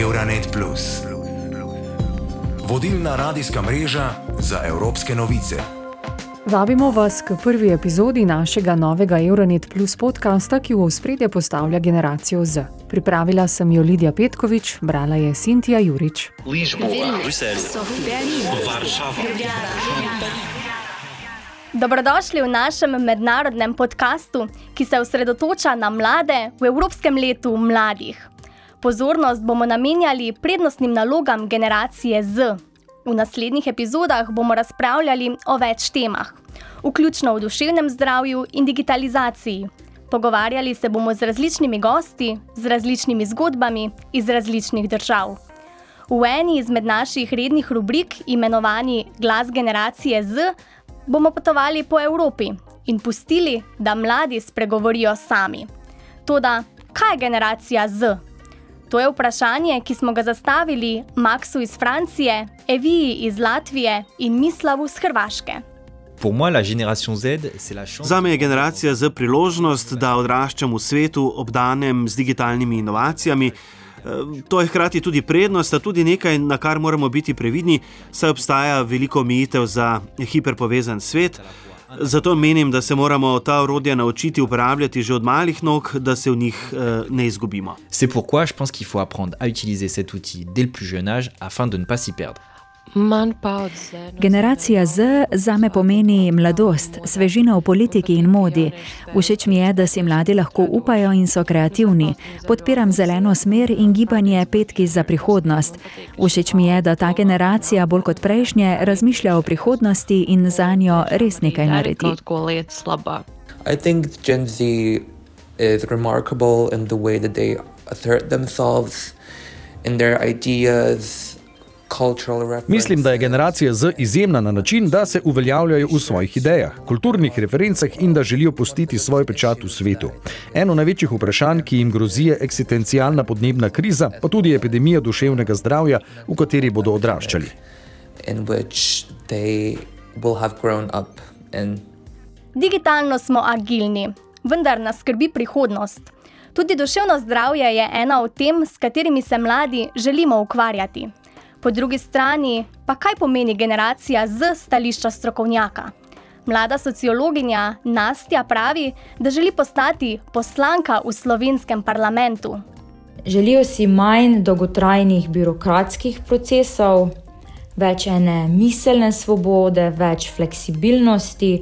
Euronet. Vodilna radijska mreža za evropske novice. Vabimo vas k prvi epizodi našega novega Euronet Plus podcasta, ki v spredje postavlja generacijo Z. Pripravila sem jo Lidija Petkovič, brala je Sintija Jurič. Dobrodošli v našem mednarodnem podkastu, ki se osredotoča na mlade v Evropskem letu mladih. Pozornost bomo namenjali prednostnim nalogam generacije Z. V naslednjih epizodah bomo razpravljali o več temah, vključno v duševnem zdravju in digitalizaciji. Pogovarjali se bomo z različnimi gosti, z različnimi zgodbami iz različnih držav. V eni izmed naših rednih rubrik, imenovani Glas generacije Z, bomo potovali po Evropi in pustili, da mladi spregovorijo sami. Toda, kaj je generacija Z? To je vprašanje, ki smo ga zastavili Maksu iz Francije, Eviji iz Latvije in Mislavu iz Hrvaške. Za me je generacija Z priložnost, da odraščam v svetu, obdanem z digitalnimi inovacijami. To je hkrati tudi prednost, a tudi nekaj, na kar moramo biti previdni, saj obstaja veliko omejitev za hiperpovezan svet. C'est pourquoi je pense qu'il faut apprendre à utiliser cet outil dès le plus jeune âge afin de ne pas s'y perdre. Generacija Z za me pomeni mladost, svežino v politiki in modi. Všeč mi je, da si mladi lahko upajo in so kreativni. Podpiram zeleno smer in gibanje petki za prihodnost. Všeč mi je, da ta generacija bolj kot prejšnje razmišlja o prihodnosti in za njo res nekaj naredi. I think Gen Z is remarkable in the way that they assert themselves in their ideas. Mislim, da je generacija Z izjemna na način, da se uveljavljajo v svojih idejah, kulturnih referencah in da želijo pustiti svoj pečat v svetu. Eno največjih vprašanj, ki jim grozi, je eksistencialna podnebna kriza, pa tudi epidemija duševnega zdravja, v kateri bodo odraščali. Digitalno smo agilni, vendar nas skrbi prihodnost. Tudi duševno zdravje je ena od tem, s katerimi se mladi želimo ukvarjati. Po drugi strani pa kaj pomeni generacija z stališča strokovnjaka? Mlada sociologinja Nastja pravi, da želi postati poslanka v slovenskem parlamentu. Želijo si manj dolgotrajnih birokratskih procesov, več ene miselne svobode, več fleksibilnosti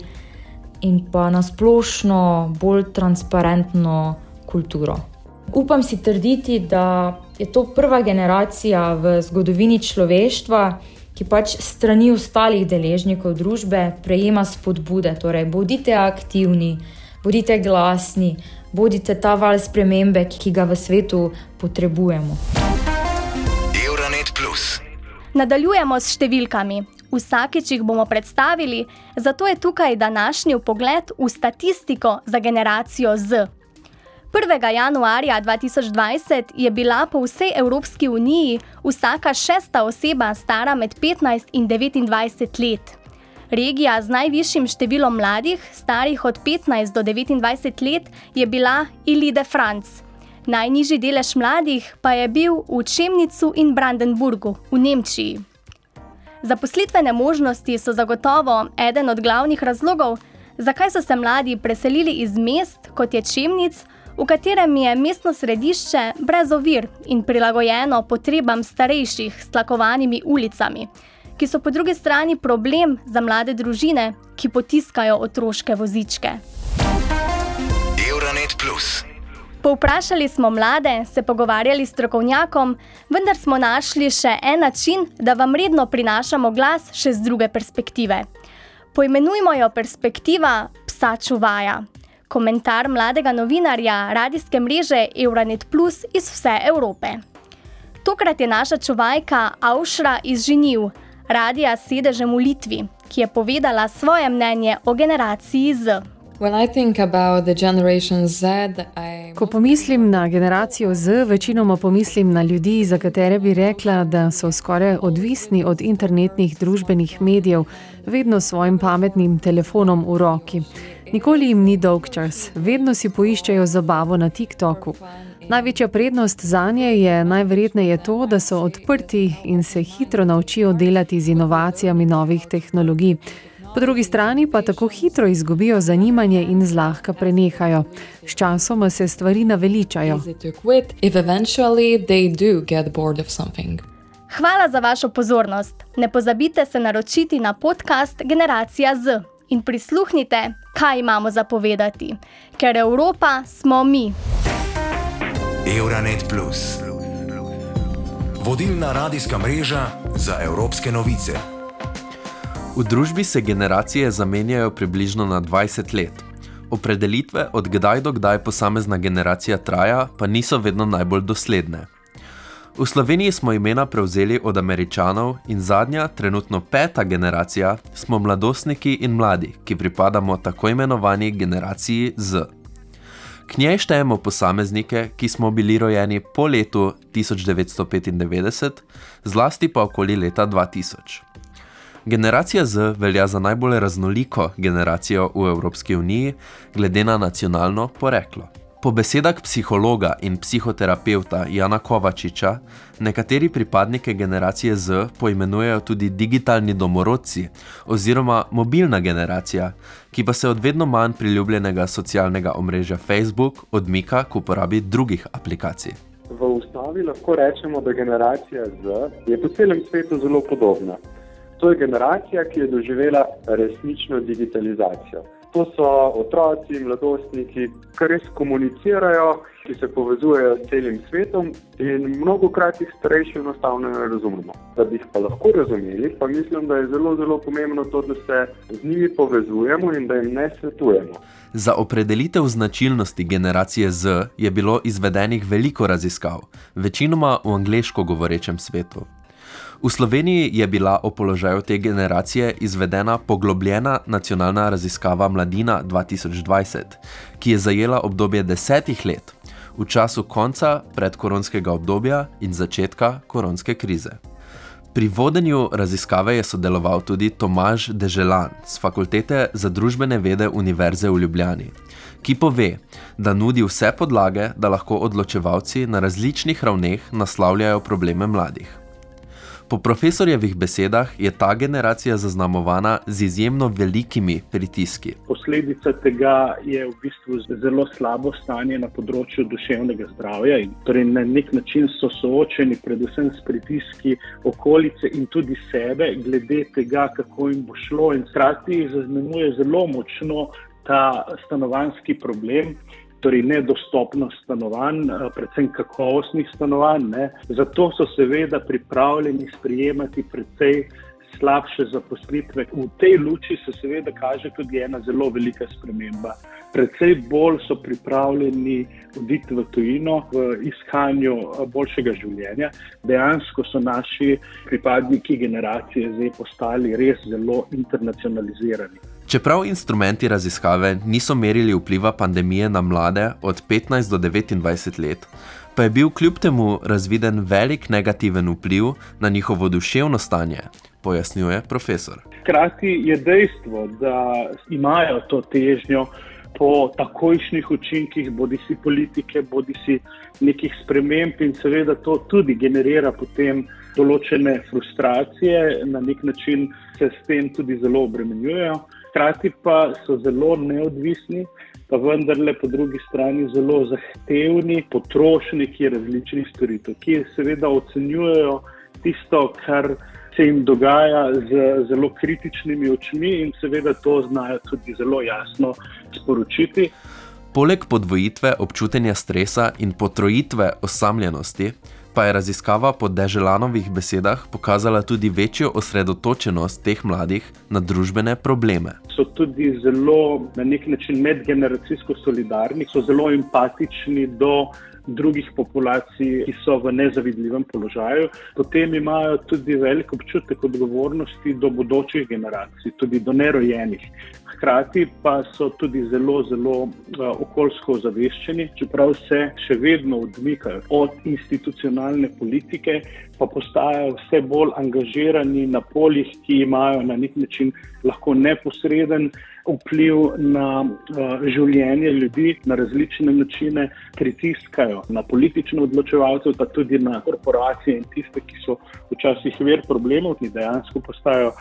in pa nasplošno bolj transparentno kulturo. Upam si trditi, da je to prva generacija v zgodovini človeštva, ki pač strani ostalih deležnikov družbe prejema spodbude. Torej, bodite aktivni, bodite glasni, bodite ta val spremembe, ki ga v svetu potrebujemo. Euronet Plus. Nadaljujemo s številkami. Vsakeč jih bomo predstavili, zato je tukaj današnji pogled v statistiko za generacijo Z. 1. januarja 2020 je bila po vsej Evropski uniji vsaka šesta oseba stara med 15 in 29 let. Regija z najvišjim številom mladih, starih od 15 do 29 let, je bila Ilide France. Najnižji delež mladih pa je bil v Čemnicu in Brandenburgu v Nemčiji. Zaposlitvene možnosti so zagotovo eden od glavnih razlogov, zakaj so se mladi preselili iz mest, kot je Čemnic, v katerem je mestno središče brez ovir in prilagojeno potrebam starejših s tlakovanimi ulicami, ki so po drugi strani problem za mlade družine, ki potiskajo otroške vozičke. Euronet Plus. Povprašali smo mlade, se pogovarjali s strokovnjakom, vendar smo našli še en način, da vam redno prinašamo glas še z druge perspektive. Poimenujmo jo perspektiva psa čuvaja komentar mladega novinarja radijske mreže Euronet Plus iz vse Evrope. Tokrat je naša čuvajka Aušra iz Žiniv, radija s sedežem v Litvi, ki je povedala svoje mnenje o generaciji Z. Ko pomislim na generacijo Z, večinoma pomislim na ljudi, za katere bi rekla, da so skoraj odvisni od internetnih družbenih medijev, vedno s svojim pametnim telefonom v roki. Nikoli jim ni dolg čas, vedno si poiščejo zabavo na TikToku. Največja prednost za nje je najverjetneje to, da so odprti in se hitro naučijo delati z inovacijami novih tehnologij. Po drugi strani pa tako hitro izgubijo zanimanje in zlahka prenehajo. Sčasoma se stvari naveličajo. Hvala za vašo pozornost. Ne pozabite se naročiti na podcast Generacija Z in prisluhnite, kaj imamo za povedati, ker Evropa smo mi. Euronet Plus, vodilna radijska mreža za evropske novice. V družbi se generacije zamenjajo približno na 20 let. Opredelitve, od kdaj do kdaj posamezna generacija traja, pa niso vedno najbolj dosledne. V Sloveniji smo imena prevzeli od američanov in zadnja, trenutno peta generacija, smo mladostniki in mladi, ki pripadamo tako imenovani generaciji Z. K njej štejemo posameznike, ki smo bili rojeni po letu 1995, zlasti pa okoli leta 2000. Generacija Z velja za najbolj raznoliko generacijo v Evropski uniji, glede na nacionalno poreklo. Po besedah psihologa in psihoterapeuta Jana Kovačiča, nekateri pripadnike generacije Z poimenujejo tudi digitalni domorodci oziroma mobilna generacija, ki pa se od vedno manj priljubljenega socialnega omrežja Facebook odmika k uporabi drugih aplikacij. V ustavi lahko rečemo, da generacija Z je po celem svetu zelo podobna. To je generacija, ki je doživela resnično digitalizacijo. To so otroci, mladostniki, ki res komunicirajo, ki se povezujejo s celim svetom in mnogo krat jih starejši enostavno ne razumemo. Da bi jih pa lahko razumeli, pa mislim, da je zelo, zelo pomembno to, da se z njimi povezujemo in da jim ne svetujemo. Za opredelitev značilnosti generacije Z je bilo izvedenih veliko raziskav, večinoma v angliško govorečem svetu. V Sloveniji je bila o položaju te generacije izvedena poglobljena nacionalna raziskava Mladina 2020, ki je zajela obdobje desetih let, v času konca predkoronskega obdobja in začetka koronske krize. Pri vodenju raziskave je sodeloval tudi Tomaž Deželan z Fakultete za družbene vede Univerze v Ljubljani, ki pove, da nudi vse podlage, da lahko odločevalci na različnih ravneh naslavljajo probleme mladih. Po profesorjevih besedah je ta generacija zaznamovana z izjemno velikimi pritiski. Posledica tega je v bistvu zelo slabo stanje na področju duševnega zdravja. Torej na nek način so soočeni predvsem s pritiski okolice in tudi sebe, glede tega, kako jim bo šlo. In hkrati jih zaznamuje zelo močno ta stanovanski problem torej nedostopnost stanovanj, eh, predvsem kakovostnih stanovanj. Ne. Zato so seveda pripravljeni sprejemati precej slabše zaposlitve. V tej luči se seveda kaže tudi ena zelo velika sprememba. Predvsej bolj so pripravljeni oditi v tujino v iskanju eh, boljšega življenja. Dejansko so naši pripadniki generacije zdaj postali res zelo internacionalizirani. Čeprav instrumenti raziskave niso merili vpliva pandemije na mlade od 15 do 29 let, pa je bil kljub temu razviden velik negativen vpliv na njihovo duševno stanje, pojasnjuje profesor. Hkrati je dejstvo, da imajo to težnjo po takojšnjih učinkih, bodi si politike, bodi si nekih sprememb, in seveda to tudi generira potem določene frustracije, na nek način se s tem tudi zelo obremenjujejo hkrati pa so zelo neodvisni, pa vendarle po drugi strani zelo zahtevni potrošniki različnih storitev, ki seveda ocenjujejo tisto, kar se jim dogaja z zelo kritičnimi očmi in seveda to znajo tudi zelo jasno sporočiti. Poleg podvojitve občutenja stresa in potrojitve osamljenosti, pa je raziskava po Deželanovih besedah pokazala tudi večjo osredotočenost teh mladih na družbene probleme. So tudi zelo na nek način medgeneracijsko solidarni, so zelo empatični do drugih populacij, ki so v nezavidljivem položaju. Potem imajo tudi velik občutek odgovornosti do bodočih generacij, tudi do nerojenih. Hkrati pa so tudi zelo, zelo uh, okoljsko ozaveščeni, čeprav se še vedno odmikajo od institucionalne politike, pa postajajo vse bolj angažirani na poljih, ki imajo na nek način lahko neposreden vpliv na uh, življenje ljudi na različne načine, pritiskajo na politične odločevalce, pa tudi na korporacije in tiste, ki so včasih ver problemov, ki dejansko postajajo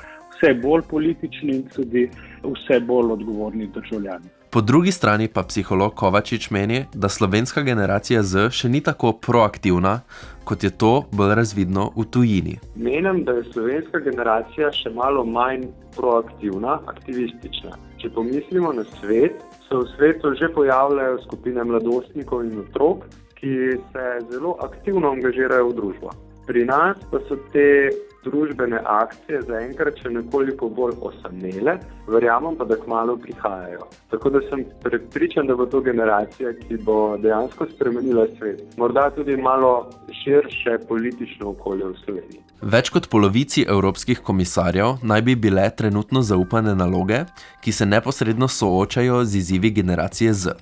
vse bolj politični in tudi vse bolj odgovorni državljani. Po drugi strani pa psiholog Kovačič meni, da slovenska generacija Z še ni tako proaktivna, kot je to bolj razvidno v tujini. Menim, da je slovenska generacija še malo manj proaktivna, aktivistična. Če pomislimo na svet, se v svetu že pojavljajo skupine mladostnikov in otrok, ki se zelo aktivno angažirajo v družbo. Pri nas pa so te družbene akcije zaenkrat še nekoliko bolj osamele, verjamem pa, da kmalo prihajajo. Tako da sem prepričan, da bo to generacija, ki bo dejansko spremenila svet. Morda tudi malo širše politično okolje v Sloveniji. Več kot polovici evropskih komisarjev naj bi bile trenutno zaupane naloge, ki se neposredno soočajo z izzivi generacije Z.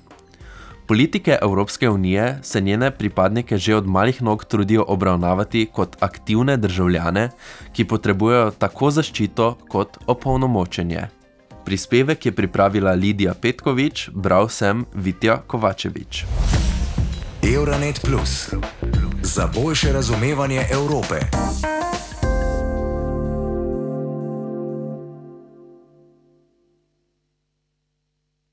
Politike Evropske unije se njene pripadnike že od malih nog trudijo obravnavati kot aktivne državljane, ki potrebujejo tako zaščito kot opolnomočenje. Prispevek je pripravila Lidija Petkovič, bral sem Vitja Kovačevič. Euronet Plus za boljše razumevanje Evrope.